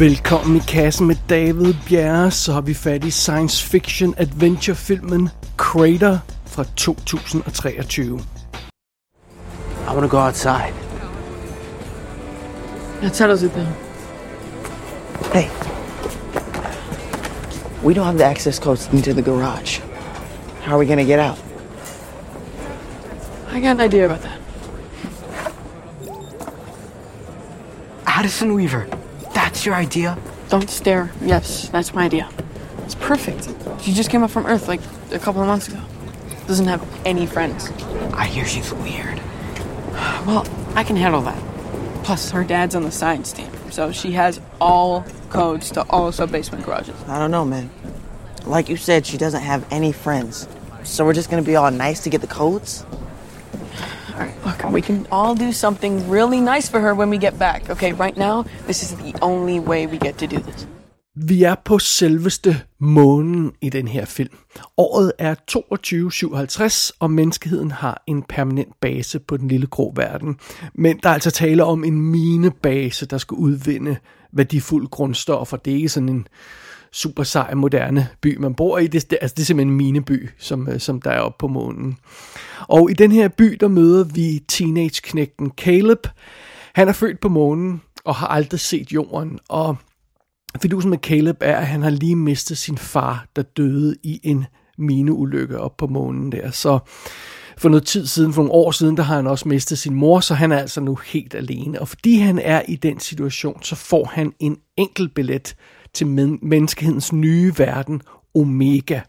Velkommen i kassen med David Bjerre, så har vi fat i science fiction adventure filmen Crater fra 2023. I want to go outside. Yeah, tell us it then. Hey. We don't have the access codes into the garage. How are we gonna get out? I got an idea about that. Addison Weaver. That's your idea? Don't stare. Yes, that's my idea. It's perfect. She just came up from Earth like a couple of months ago. Doesn't have any friends. I hear she's weird. Well, I can handle that. Plus, her dad's on the science team, so she has all codes to all sub-basement garages. I don't know, man. Like you said, she doesn't have any friends. So we're just gonna be all nice to get the codes? All right, look, we can all do something really nice for her when we get back. Okay, right now, this is the only way we get to do this. Vi er på selveste månen i den her film. Året er 2257, og menneskeheden har en permanent base på den lille grå verden. Men der er altså tale om en minebase, der skal udvinde værdifulde grundstoffer. Det er ikke sådan en super sej, moderne by, man bor i. Det, det, altså, det er simpelthen en mineby, som, øh, som der er oppe på månen. Og i den her by, der møder vi teenage-knægten Caleb. Han er født på månen og har aldrig set jorden, og Fidusen med Caleb er, at han har lige mistet sin far, der døde i en mineulykke op på månen der. Så for noget tid siden, for nogle år siden, der har han også mistet sin mor, så han er altså nu helt alene. Og fordi han er i den situation, så får han en enkelt billet til men- menneskehedens nye verden, Omega.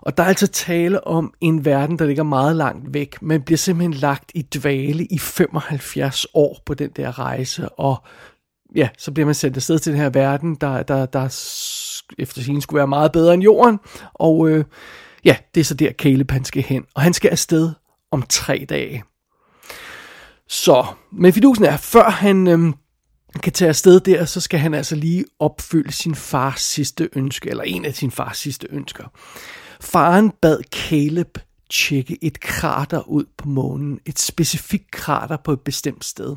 Og der er altså tale om en verden, der ligger meget langt væk, men bliver simpelthen lagt i dvale i 75 år på den der rejse, og ja, så bliver man sendt afsted til den her verden, der, der, der efter sin skulle være meget bedre end jorden, og øh, ja, det er så der Caleb han skal hen, og han skal afsted om tre dage. Så, men fidusen er, før han Øh, kan tage afsted der, så skal han altså lige opfylde sin fars sidste ønske, eller en af sin fars sidste ønsker. Faren bad Caleb tjekke et krater ud på månen, et specifikt krater på et bestemt sted.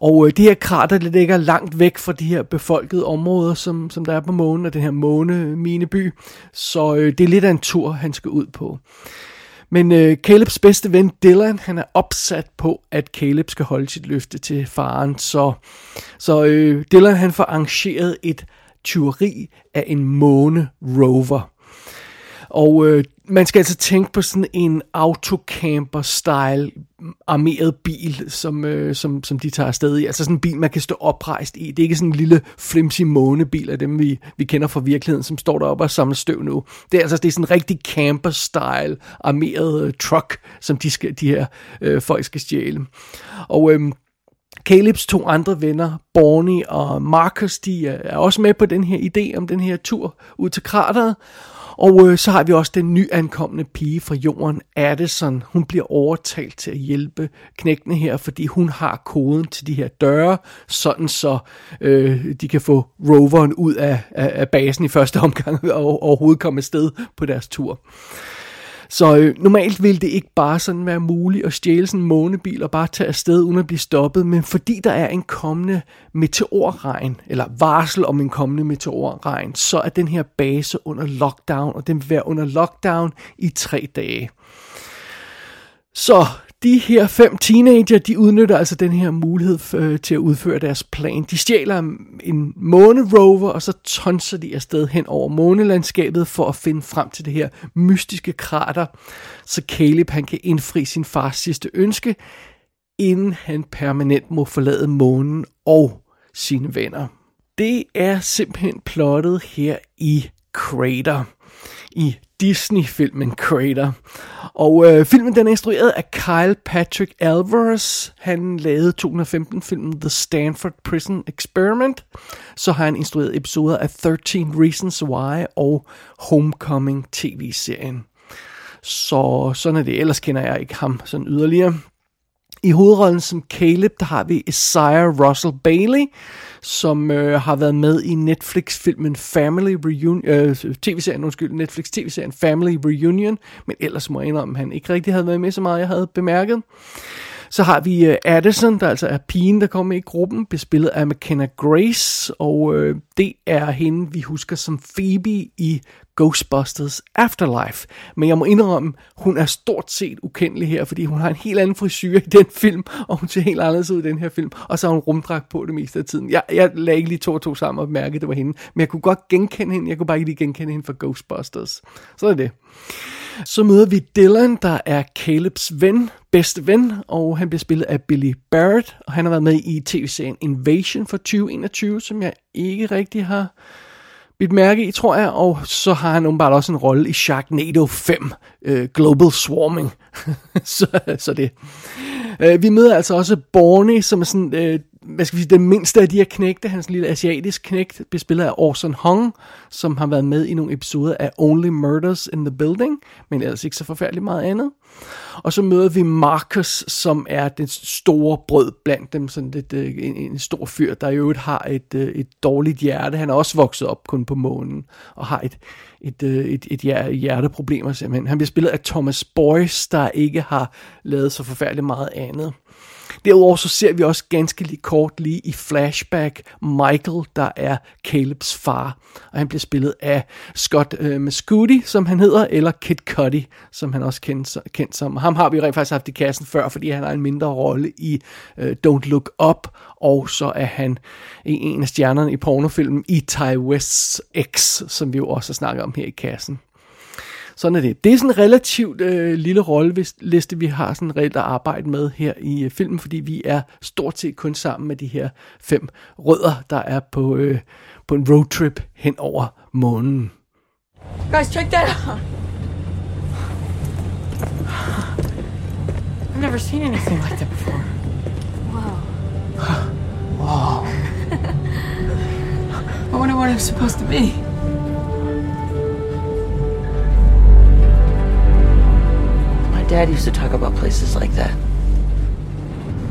Og øh, det her krater, det ligger langt væk fra de her befolkede områder, som, som der er på månen, og den her måne mineby. Så øh, det er lidt af en tur, han skal ud på. Men øh, Calebs bedste ven Dylan, han er opsat på, at Caleb skal holde sit løfte til faren. Så, så øh, Dylan han får arrangeret et tyveri af en måne rover. Og øh, man skal altså tænke på sådan en autocamper-style mm, armeret bil, som, øh, som, som de tager afsted i. Altså sådan en bil, man kan stå oprejst i. Det er ikke sådan en lille flimsy månebil af dem, vi, vi kender fra virkeligheden, som står deroppe og samler støv nu. Det er altså det er sådan en rigtig camper-style armeret øh, truck, som de, skal, de her øh, folk skal stjæle. Og øh, Calebs to andre venner, Borny og Marcus, de er er også med på den her idé om den her tur ud til krateret. Og øh, så har vi også den nyankomne pige fra jorden, Addison. Hun bliver overtalt til at hjælpe knægtene her, fordi hun har koden til de her døre, sådan så øh, de kan få roveren ud af, af, af basen i første omgang og overhovedet komme afsted på deres tur. Så øh, normalt ville det ikke bare sådan være muligt at stjæle sådan en månebil og bare tage afsted uden at blive stoppet, men fordi der er en kommende meteorregn, eller varsel om en kommende meteorregn, så er den her base under lockdown, og den vil være under lockdown i tre dage. Så de her fem teenager, de udnytter altså den her mulighed øh, til at udføre deres plan. De stjæler en månerover, og så tonser de afsted hen over månelandskabet for at finde frem til det her mystiske krater, så Caleb han kan indfri sin fars sidste ønske, inden han permanent må forlade månen og sine venner. Det er simpelthen plottet her i Crater i Disney-filmen Crater. Og øh, filmen den er instrueret af Kyle Patrick Alvarez. Han lavede 2015-filmen The Stanford Prison Experiment. Så har han instrueret episoder af 13 Reasons Why og Homecoming tv-serien. Så sådan er det. Ellers kender jeg ikke ham sådan yderligere. I hovedrollen som Caleb, der har vi Isaiah Russell Bailey, som øh, har været med i Netflix-filmen Family Reunion, øh, tv-serien, undskyld, Netflix tv-serien Family Reunion, men ellers må jeg indrømme, at han ikke rigtig havde været med så meget, jeg havde bemærket. Så har vi uh, Addison, der altså er pigen, der kommer i gruppen, bespillet af McKenna Grace, og uh, det er hende, vi husker som Phoebe i Ghostbusters Afterlife. Men jeg må indrømme, hun er stort set ukendelig her, fordi hun har en helt anden frisyr i den film, og hun ser helt anderledes ud i den her film, og så har hun rumdragt på det meste af tiden. Jeg, jeg lagde ikke lige to og to sammen og mærke, at det var hende, men jeg kunne godt genkende hende, jeg kunne bare ikke lige genkende hende fra Ghostbusters. Så er det. Så møder vi Dylan, der er Calebs ven, bedste ven, og han bliver spillet af Billy Barrett, og han har været med i tv-serien Invasion for 2021, som jeg ikke rigtig har bidt mærke i, tror jeg, og så har han åbenbart også en rolle i Sharknado 5, øh, Global Swarming. så, så det. Øh, vi møder altså også Borny, som er sådan øh, hvad skal vi sige, den mindste af de her knægte, hans lille asiatisk knægt, bespillet af Orson Hong, som har været med i nogle episoder af Only Murders in the Building, men ellers ikke så forfærdeligt meget andet. Og så møder vi Marcus, som er den store brød blandt dem, sådan lidt, øh, en, en stor fyr, der i øvrigt har et, øh, et dårligt hjerte. Han er også vokset op kun på månen, og har et, et, øh, et, et hjerteproblemer simpelthen. Han bliver spillet af Thomas Boyce, der ikke har lavet så forfærdeligt meget andet. Derudover så ser vi også ganske lige kort lige i flashback Michael, der er Calebs far. Og han bliver spillet af Scott øh, Mascudi, som han hedder, eller Kid Cudi, som han også kendt, kendt som. Ham har vi rent faktisk haft i kassen før, fordi han har en mindre rolle i øh, Don't Look Up, og så er han en af stjernerne i pornofilmen i Ty West's X, som vi jo også har snakket om her i kassen. Sådan er det. Det er sådan en relativt øh, lille rolleliste, vi har sådan reelt at arbejde med her i øh, filmen, fordi vi er stort set kun sammen med de her fem rødder, der er på, øh, på en roadtrip hen over månen. Guys, check that out. I've never seen anything like that before. Wow. Whoa. I wonder what it's supposed to be. Dad used to talk about places like that.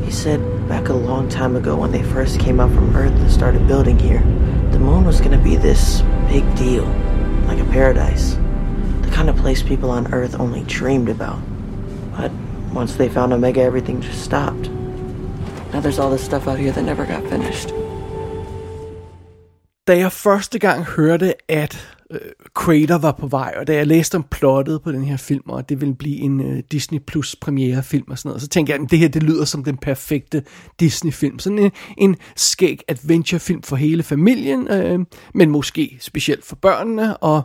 He said back a long time ago when they first came up from Earth and started building here, the moon was going to be this big deal, like a paradise. The kind of place people on Earth only dreamed about. But once they found Omega, everything just stopped. Now there's all this stuff out here that never got finished. Da jeg første gang hørte, at øh, Crater var på vej, og da jeg læste om plottet på den her film, og det ville blive en øh, Disney Plus premiere film og sådan noget, så tænkte jeg, at det her det lyder som den perfekte Disney film. Sådan en, en skæg adventure film for hele familien, øh, men måske specielt for børnene, og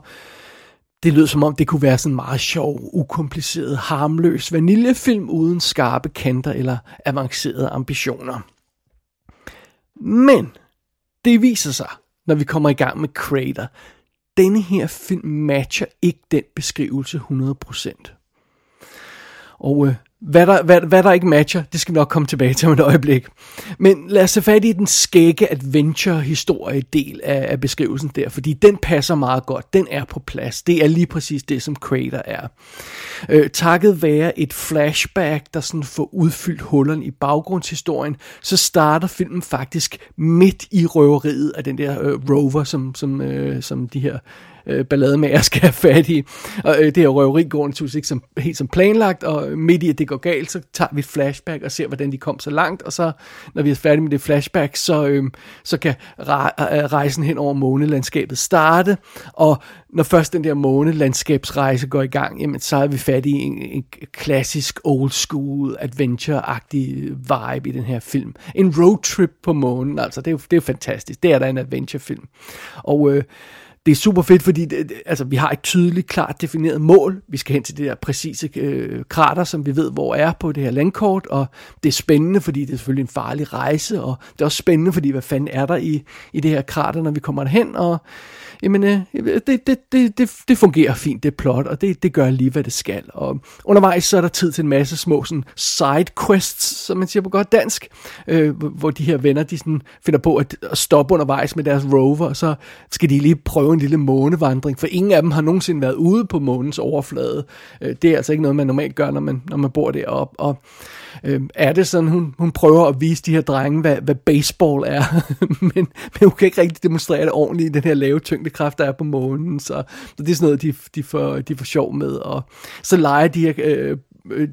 det lød som om, det kunne være sådan en meget sjov, ukompliceret, harmløs vaniljefilm uden skarpe kanter eller avancerede ambitioner. Men det viser sig, når vi kommer i gang med Crater, denne her film matcher ikke den beskrivelse 100%. Og øh, hvad der, hvad, hvad der ikke matcher, det skal vi nok komme tilbage til om et øjeblik. Men lad os se fat i den skægge adventure-historie del af, af beskrivelsen der, fordi den passer meget godt. Den er på plads. Det er lige præcis det, som Crater er. Øh, takket være et flashback, der sådan får udfyldt hullerne i baggrundshistorien, så starter filmen faktisk midt i røveriet af den der øh, rover, som, som, øh, som de her øh, ballademager skal have fat i. Og øh, det her røveri går naturligvis ikke som, helt som planlagt, og midt i at det går galt, så tager vi et flashback og ser, hvordan de kom så langt, og så, når vi er færdige med det flashback, så, øh, så kan øh, rejsen hen over månelandskabet starte, og når først den der månelandskabsrejse går i gang, jamen, så er vi fat i en, en klassisk old school adventure-agtig vibe i den her film. En roadtrip på månen, altså det er jo, det er jo fantastisk. Det er da en adventure-film. Og øh, det er super fedt, fordi det, altså, vi har et tydeligt, klart defineret mål. Vi skal hen til det der præcise øh, krater, som vi ved, hvor er på det her landkort, og det er spændende, fordi det er selvfølgelig en farlig rejse, og det er også spændende, fordi hvad fanden er der i, i det her krater, når vi kommer derhen, og jamen, øh, det, det, det, det, det fungerer fint, det plot, og det, det gør lige, hvad det skal. Og undervejs så er der tid til en masse små sådan, side quests, som man siger på godt dansk, øh, hvor de her venner, de sådan finder på at, at stoppe undervejs med deres rover, og så skal de lige prøve en lille månevandring, for ingen af dem har nogensinde været ude på månens overflade. Øh, det er altså ikke noget, man normalt gør, når man, når man bor deroppe. Og øh, er det sådan, hun, hun prøver at vise de her drenge, hvad, hvad baseball er, men, men hun kan ikke rigtig demonstrere det ordentligt i den her lave tyngdekraft, der er på månen, så, så det er sådan noget, de, de, får, de får sjov med, og så leger de her øh,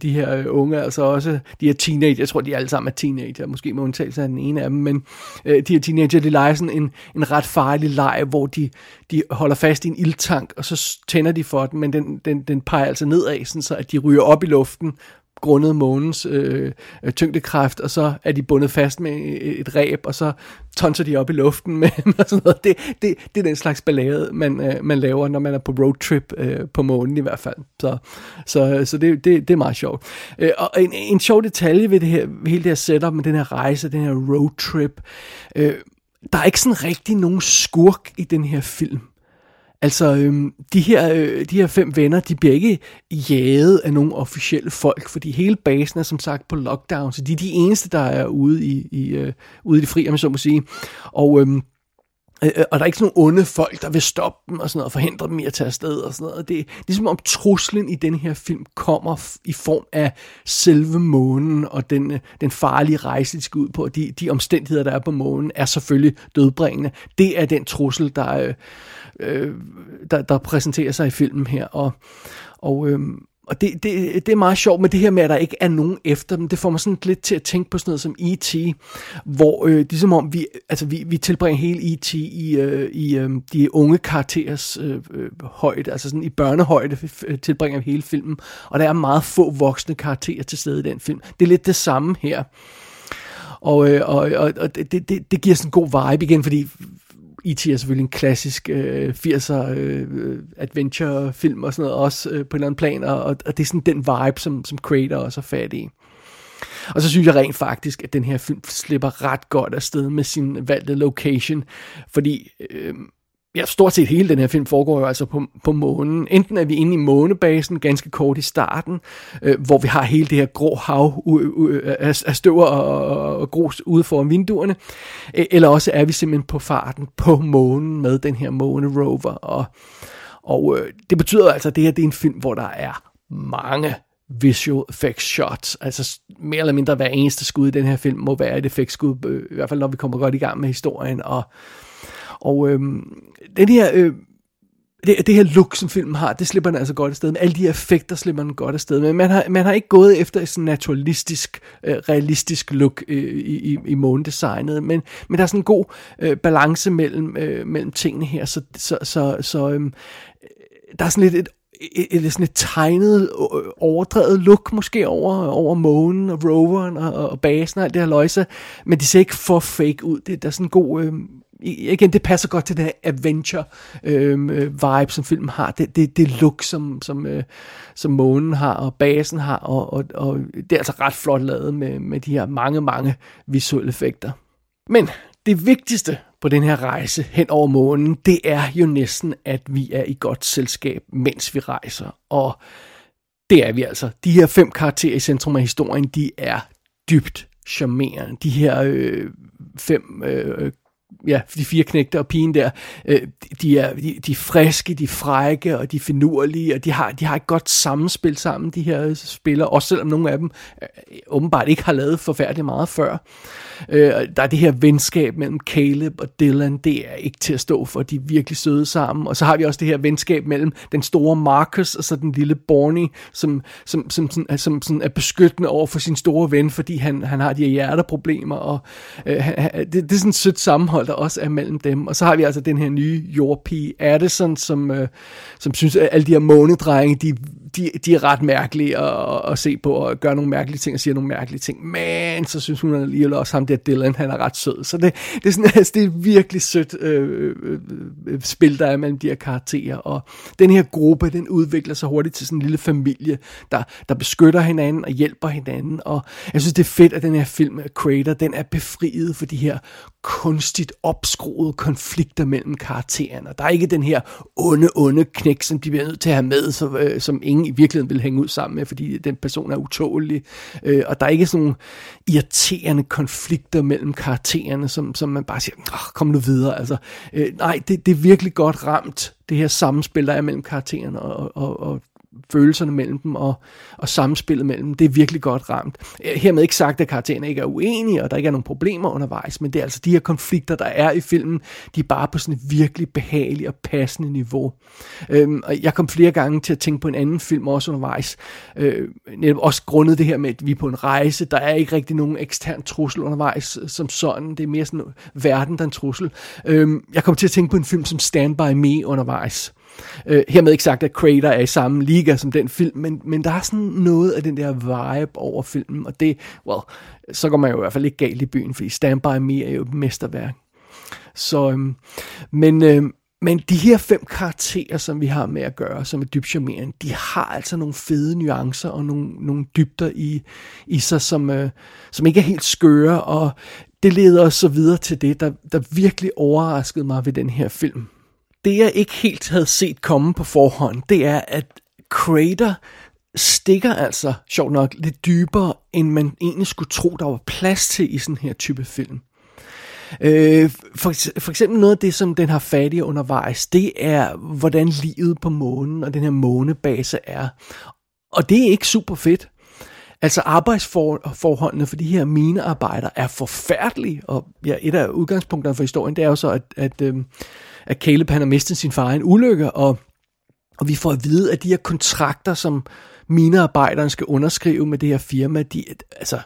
de her unge, altså også de her teenager, jeg tror de alle sammen er teenager, måske med undtagelse af den ene af dem, men øh, de her teenager, de leger sådan en, en ret farlig leg, hvor de, de holder fast i en ildtank, og så tænder de for den, men den, den, den peger altså nedad, sådan så at de ryger op i luften, grundet månens øh, øh, tyngdekraft, og så er de bundet fast med et ræb, og så tonser de op i luften med og sådan noget. Det, det, det er den slags ballade, man, øh, man laver, når man er på roadtrip øh, på månen i hvert fald. Så, så, så det, det, det er meget sjovt. Øh, og en, en sjov detalje ved det her, ved hele det her setup med den her rejse, den her roadtrip, øh, der er ikke sådan rigtig nogen skurk i den her film. Altså, øhm, de, her, øh, de her fem venner, de bliver ikke jaget af nogle officielle folk, fordi hele basen er som sagt på lockdown, så de er de eneste, der er ude i, i, øh, ude i det fri, om jeg så må sige. Og, øhm, øh, øh og der er ikke sådan nogle onde folk, der vil stoppe dem og sådan noget, og forhindre dem i at tage afsted og sådan noget. Det er ligesom om truslen i den her film kommer i form af selve månen og den, øh, den farlige rejse, de skal ud på. De, de omstændigheder, der er på månen, er selvfølgelig dødbringende. Det er den trussel, der, øh, øh, der, der præsenterer sig i filmen her. Og, og, øh, og det, det, det er meget sjovt med det her med, at der ikke er nogen efter dem. Det får mig sådan lidt til at tænke på sådan noget som E.T., hvor øh, det er som om, vi, altså vi, vi tilbringer hele E.T. i, øh, i øh, de unge karakterers øh, øh, højde, altså sådan i børnehøjde tilbringer vi hele filmen, og der er meget få voksne karakterer til stede i den film. Det er lidt det samme her. Og, øh, og, og, og det, det, det giver sådan en god vibe igen, fordi E.T. er selvfølgelig en klassisk øh, 80'er øh, adventure-film og sådan noget, også øh, på en eller anden plan, og, og det er sådan den vibe, som, som Crater også er fat i. Og så synes jeg rent faktisk, at den her film slipper ret godt afsted med sin valgte location, fordi øh, ja, stort set hele den her film foregår jo altså på, på månen. Enten er vi inde i månebasen, ganske kort i starten, øh, hvor vi har hele det her grå hav af, af støv og, og grus ude foran vinduerne, øh, eller også er vi simpelthen på farten på månen med den her månerover. Og, og øh, det betyder altså, at det her det er en film, hvor der er mange visual effects shots. Altså mere eller mindre hver eneste skud i den her film må være et effektskud, øh, i hvert fald når vi kommer godt i gang med historien. Og og øhm, den her, øh, det, det her look, som filmen har, det slipper den altså godt afsted med. Alle de effekter slipper den godt afsted med. Man har, man har ikke gået efter et sådan naturalistisk, øh, realistisk look øh, i, i, i månedesignet, men, men der er sådan en god øh, balance mellem, øh, mellem tingene her, så, så, så, så øh, der er sådan lidt et et, et, sådan et tegnet, overdrevet look måske over, over månen og roveren og, og basen og alt det her løjse, men det ser ikke for fake ud. Det, der er sådan en god, øh, igen, det passer godt til den adventure øhm, øh, vibe, som filmen har. Det, det, det look, som, som, øh, som månen har, og basen har, og, og, og det er altså ret flot lavet med, med de her mange, mange visuelle effekter. Men det vigtigste på den her rejse hen over månen, det er jo næsten, at vi er i godt selskab, mens vi rejser. Og det er vi altså. De her fem karakterer i centrum af historien, de er dybt charmerende. De her øh, fem øh, ja, de fire knægte og pigen der, øh, de, er, de, de er friske, de er frække, og de er finurlige, og de har, de har et godt sammenspil sammen, de her spillere, også selvom nogle af dem øh, åbenbart ikke har lavet forfærdeligt meget før. Øh, der er det her venskab mellem Caleb og Dylan, det er ikke til at stå for, de er virkelig søde sammen, og så har vi også det her venskab mellem den store Marcus og så den lille Borny, som, som, som, som, som, som er beskyttende over for sin store ven, fordi han, han har de her hjerteproblemer, og øh, det, det er sådan et sødt sammenhold, der også er mellem dem. Og så har vi altså den her nye jordpige Addison, som, øh, som synes, at alle de her månedrenge, de, de, de er ret mærkelige at, at se på, og gør nogle mærkelige ting og siger nogle mærkelige ting. Men så synes hun alligevel også, ham der Dylan, han er ret sød. Så det, det, er, sådan, altså, det er virkelig sødt øh, øh, øh, spil, der er mellem de her karakterer. Og den her gruppe, den udvikler sig hurtigt til sådan en lille familie, der, der beskytter hinanden og hjælper hinanden. Og jeg synes, det er fedt, at den her film, øh, Crater, den er befriet for de her kunstigt opskruede konflikter mellem karaktererne. Der er ikke den her onde, onde knæk, som de bliver nødt til at have med, så, øh, som ingen i virkeligheden vil hænge ud sammen med, fordi den person er utålig. Øh, og der er ikke sådan nogle irriterende konflikter mellem karaktererne, som, som man bare siger, kom nu videre. Altså, øh, nej, det, det er virkelig godt ramt, det her samspil, der er mellem karaktererne, og, og, og følelserne mellem dem og, og samspillet mellem dem, det er virkelig godt ramt. Eh, hermed ikke sagt, at karaktererne ikke er uenige, og der ikke er nogen problemer undervejs, men det er altså de her konflikter, der er i filmen, de er bare på sådan et virkelig behageligt og passende niveau. Øhm, og jeg kom flere gange til at tænke på en anden film også undervejs, øh, netop også grundet det her med, at vi er på en rejse, der er ikke rigtig nogen ekstern trussel undervejs som sådan, det er mere sådan verden, der er en trussel. Øhm, jeg kom til at tænke på en film som Stand By Me undervejs, Øh, hermed ikke sagt, at Crater er i samme liga som den film, men, men der er sådan noget af den der vibe over filmen, og det, well, så går man jo i hvert fald ikke galt i byen, fordi Stand By Me er jo et mesterværk. Så, øhm, men, øhm, men de her fem karakterer, som vi har med at gøre, som er dybt charmerende, de har altså nogle fede nuancer og nogle, nogle dybder i, i sig, som, øh, som ikke er helt skøre, og det leder os så videre til det, der, der virkelig overraskede mig ved den her film det jeg ikke helt havde set komme på forhånd, det er, at Crater stikker altså, sjovt nok, lidt dybere, end man egentlig skulle tro, der var plads til i sådan her type film. Øh, for, for eksempel noget af det, som den har fat i undervejs, det er, hvordan livet på månen og den her månebase er. Og det er ikke super fedt. Altså arbejdsforholdene for de her minearbejdere er forfærdelige, og ja, et af udgangspunkterne for historien, det er jo så, at, at øh, at Caleb han har mistet sin far i en ulykke, og, og vi får at vide, at de her kontrakter, som minearbejderne skal underskrive med det her firma, de, altså,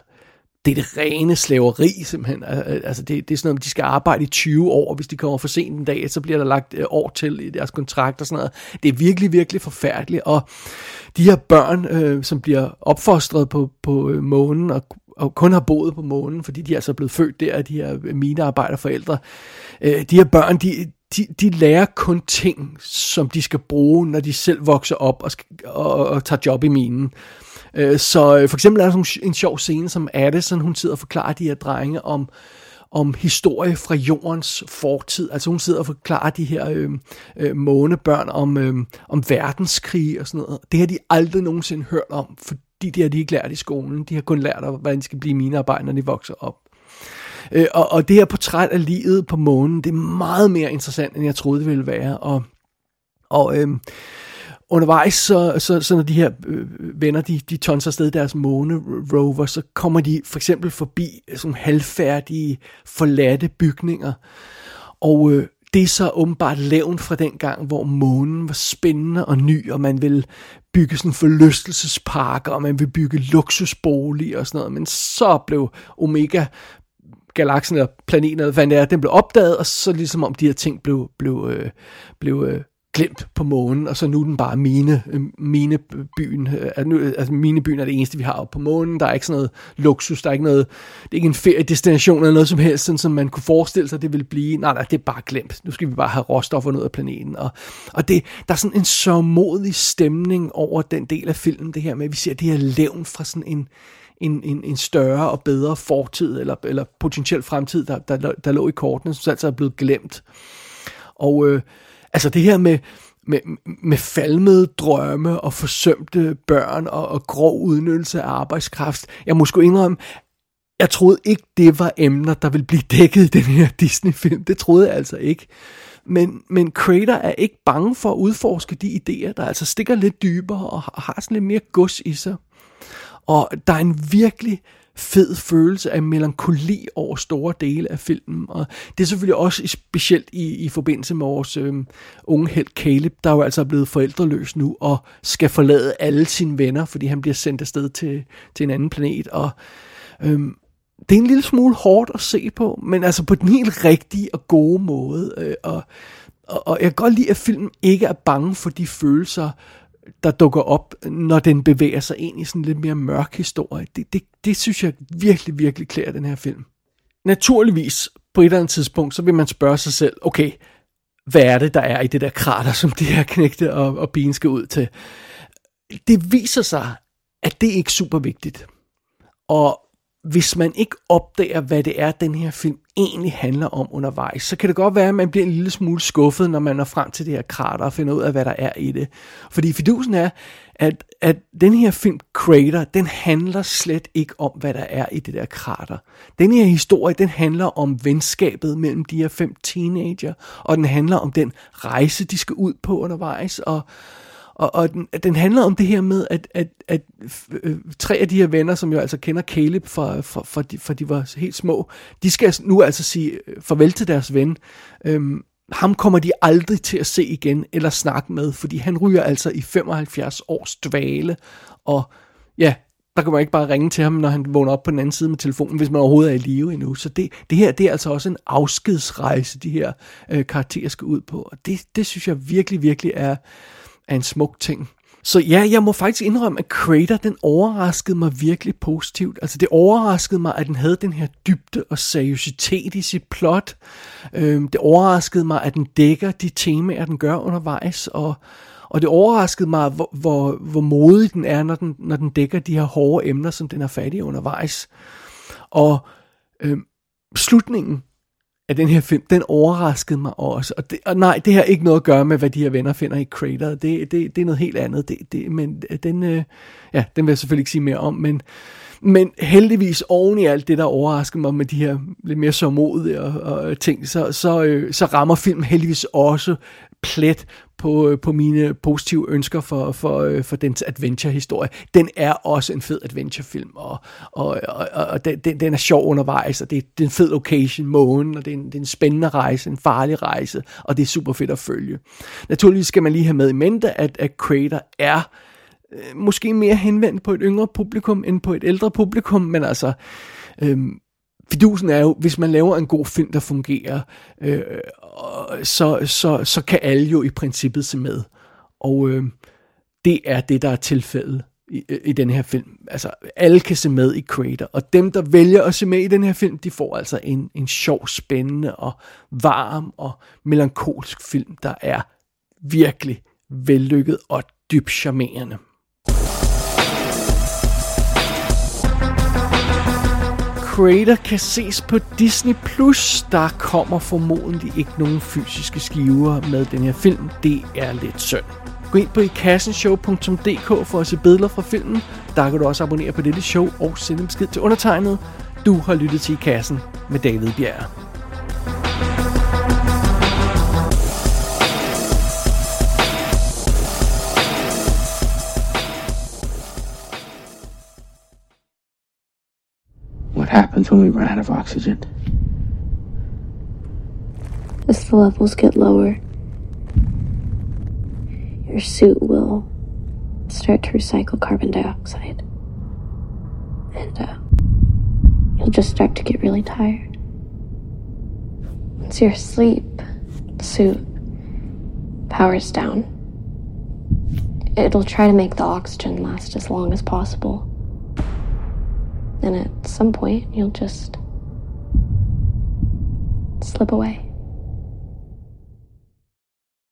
det er det rene slaveri simpelthen. Altså det, det er sådan noget, de skal arbejde i 20 år, og hvis de kommer for sent en dag, så bliver der lagt øh, år til i deres kontrakt og sådan noget. Det er virkelig, virkelig forfærdeligt, og de her børn, øh, som bliver opfostret på, på øh, månen og, og kun har boet på månen, fordi de er altså blevet født der, de her minearbejderforældre, øh, de her børn, de, de, de lærer kun ting, som de skal bruge, når de selv vokser op og, skal, og, og tager job i minen. Øh, så øh, for eksempel er der en sjov scene, som Addison, hun sidder og forklarer de her drenge om, om historie fra jordens fortid. Altså hun sidder og forklarer de her øh, øh, månebørn om, øh, om verdenskrig og sådan noget. Det har de aldrig nogensinde hørt om, fordi det har de ikke lært i skolen. De har kun lært, hvordan de skal blive minearbejdere, når de vokser op. Øh, og, og det her portræt af livet på månen, det er meget mere interessant, end jeg troede, det ville være. Og, og øh, undervejs, så, så, så når de her øh, venner, de, de tonser afsted deres måne rover, så kommer de for eksempel forbi sådan halvfærdige, forladte bygninger. Og øh, det er så åbenbart levn fra den gang, hvor månen var spændende og ny, og man ville bygge sådan forlystelsesparker, og man vil bygge luksusboliger og sådan noget. Men så blev Omega galaksen eller planeten, eller hvad det er, den blev opdaget, og så ligesom om de her ting blev, blev, øh, blev øh, glemt på månen, og så nu er den bare mine, øh, mine byen. Øh, nu, altså minebyen er det eneste, vi har på månen. Der er ikke sådan noget luksus, der er ikke noget, det er ikke en feriedestination eller noget som helst, sådan som man kunne forestille sig, det ville blive. Nej, nej, det er bare glemt. Nu skal vi bare have råstoffer ned af planeten. Og, og det, der er sådan en sørmodig stemning over den del af filmen, det her med, at vi ser det her levn fra sådan en, en, en, en større og bedre fortid, eller, eller potentiel fremtid, der, der, der lå i kortene, som altså er blevet glemt. Og øh, altså det her med, med, med falmede drømme og forsømte børn og, og grov udnyttelse af arbejdskraft. Jeg må sgu indrømme, jeg troede ikke, det var emner, der ville blive dækket i den her Disney-film. Det troede jeg altså ikke. Men, men Crater er ikke bange for at udforske de idéer, der altså stikker lidt dybere og har sådan lidt mere gods i sig. Og der er en virkelig fed følelse af melankoli over store dele af filmen. Og det er selvfølgelig også specielt i, i forbindelse med vores øh, unge held Caleb, der jo altså er blevet forældreløs nu og skal forlade alle sine venner, fordi han bliver sendt afsted til, til en anden planet. Og øh, det er en lille smule hårdt at se på, men altså på den helt rigtige og gode måde. Øh, og, og, og jeg kan godt lide, at filmen ikke er bange for de følelser, der dukker op, når den bevæger sig ind i sådan en lidt mere mørk historie. Det, det, det synes jeg virkelig, virkelig klæder den her film. Naturligvis, på et eller andet tidspunkt, så vil man spørge sig selv, okay, hvad er det, der er i det der krater, som de her knægte og, og bien skal ud til? Det viser sig, at det ikke er super vigtigt. Og hvis man ikke opdager, hvad det er, den her film egentlig handler om undervejs, så kan det godt være, at man bliver en lille smule skuffet, når man når frem til det her krater og finder ud af, hvad der er i det. Fordi fidusen er, at, at den her film Crater, den handler slet ikke om, hvad der er i det der krater. Den her historie, den handler om venskabet mellem de her fem teenager, og den handler om den rejse, de skal ud på undervejs, og, og, og den, den handler om det her med, at, at, at øh, tre af de her venner, som jo altså kender Caleb fra, fra, fra, de, fra de var helt små, de skal nu altså sige øh, farvel til deres ven. Øhm, ham kommer de aldrig til at se igen eller snakke med, fordi han ryger altså i 75 års dvale, og ja, der kan man ikke bare ringe til ham, når han vågner op på den anden side med telefonen, hvis man overhovedet er i live endnu. Så det, det her, det er altså også en afskedsrejse, de her øh, karakterer skal ud på. Og det, det synes jeg virkelig, virkelig er, er en smuk ting. Så ja, jeg må faktisk indrømme, at Crater, den overraskede mig virkelig positivt. Altså det overraskede mig, at den havde den her dybde og seriøsitet i sit plot. Øhm, det overraskede mig, at den dækker de temaer, den gør undervejs, og, og det overraskede mig, hvor, hvor, hvor modig den er, når den, når den dækker de her hårde emner, som den har fat i undervejs. Og øhm, slutningen af den her film, den overraskede mig også. Og, det, og nej, det har ikke noget at gøre med, hvad de her venner finder i Crater. Det, det, det er noget helt andet. Det, det, men øh, den, øh, ja, den vil jeg selvfølgelig ikke sige mere om, men, men heldigvis oven i alt det, der overraskede mig med de her lidt mere sårmodige og, og ting, så, så, øh, så rammer filmen heldigvis også plet på, øh, på mine positive ønsker for, for, øh, for dens adventure-historie. Den er også en fed adventure-film, og, og, og, og den, den er sjov undervejs, og det, det er en fed location, månen, og det er, en, det er en spændende rejse, en farlig rejse, og det er super fedt at følge. Naturligvis skal man lige have med i mente, at, at Crater er øh, måske mere henvendt på et yngre publikum, end på et ældre publikum, men altså... Øh, fidusen er jo, hvis man laver en god film, der fungerer, øh, så, så, så kan alle jo i princippet se med. Og øh, det er det, der er tilfældet i, øh, i den her film. Altså, alle kan se med i Creator, og dem, der vælger at se med i den her film, de får altså en, en sjov, spændende og varm og melankolsk film, der er virkelig vellykket og dybt charmerende. Crater kan ses på Disney+. Plus. Der kommer formodentlig ikke nogen fysiske skiver med den her film. Det er lidt synd. Gå ind på ikassenshow.dk for at se billeder fra filmen. Der kan du også abonnere på dette show og sende en besked til undertegnet. Du har lyttet til I Kassen med David Bjerg. Happens when we run out of oxygen? As the levels get lower, your suit will start to recycle carbon dioxide. And uh, you'll just start to get really tired. Once you're asleep, the suit powers down. It'll try to make the oxygen last as long as possible. And at some point, you'll just slip away.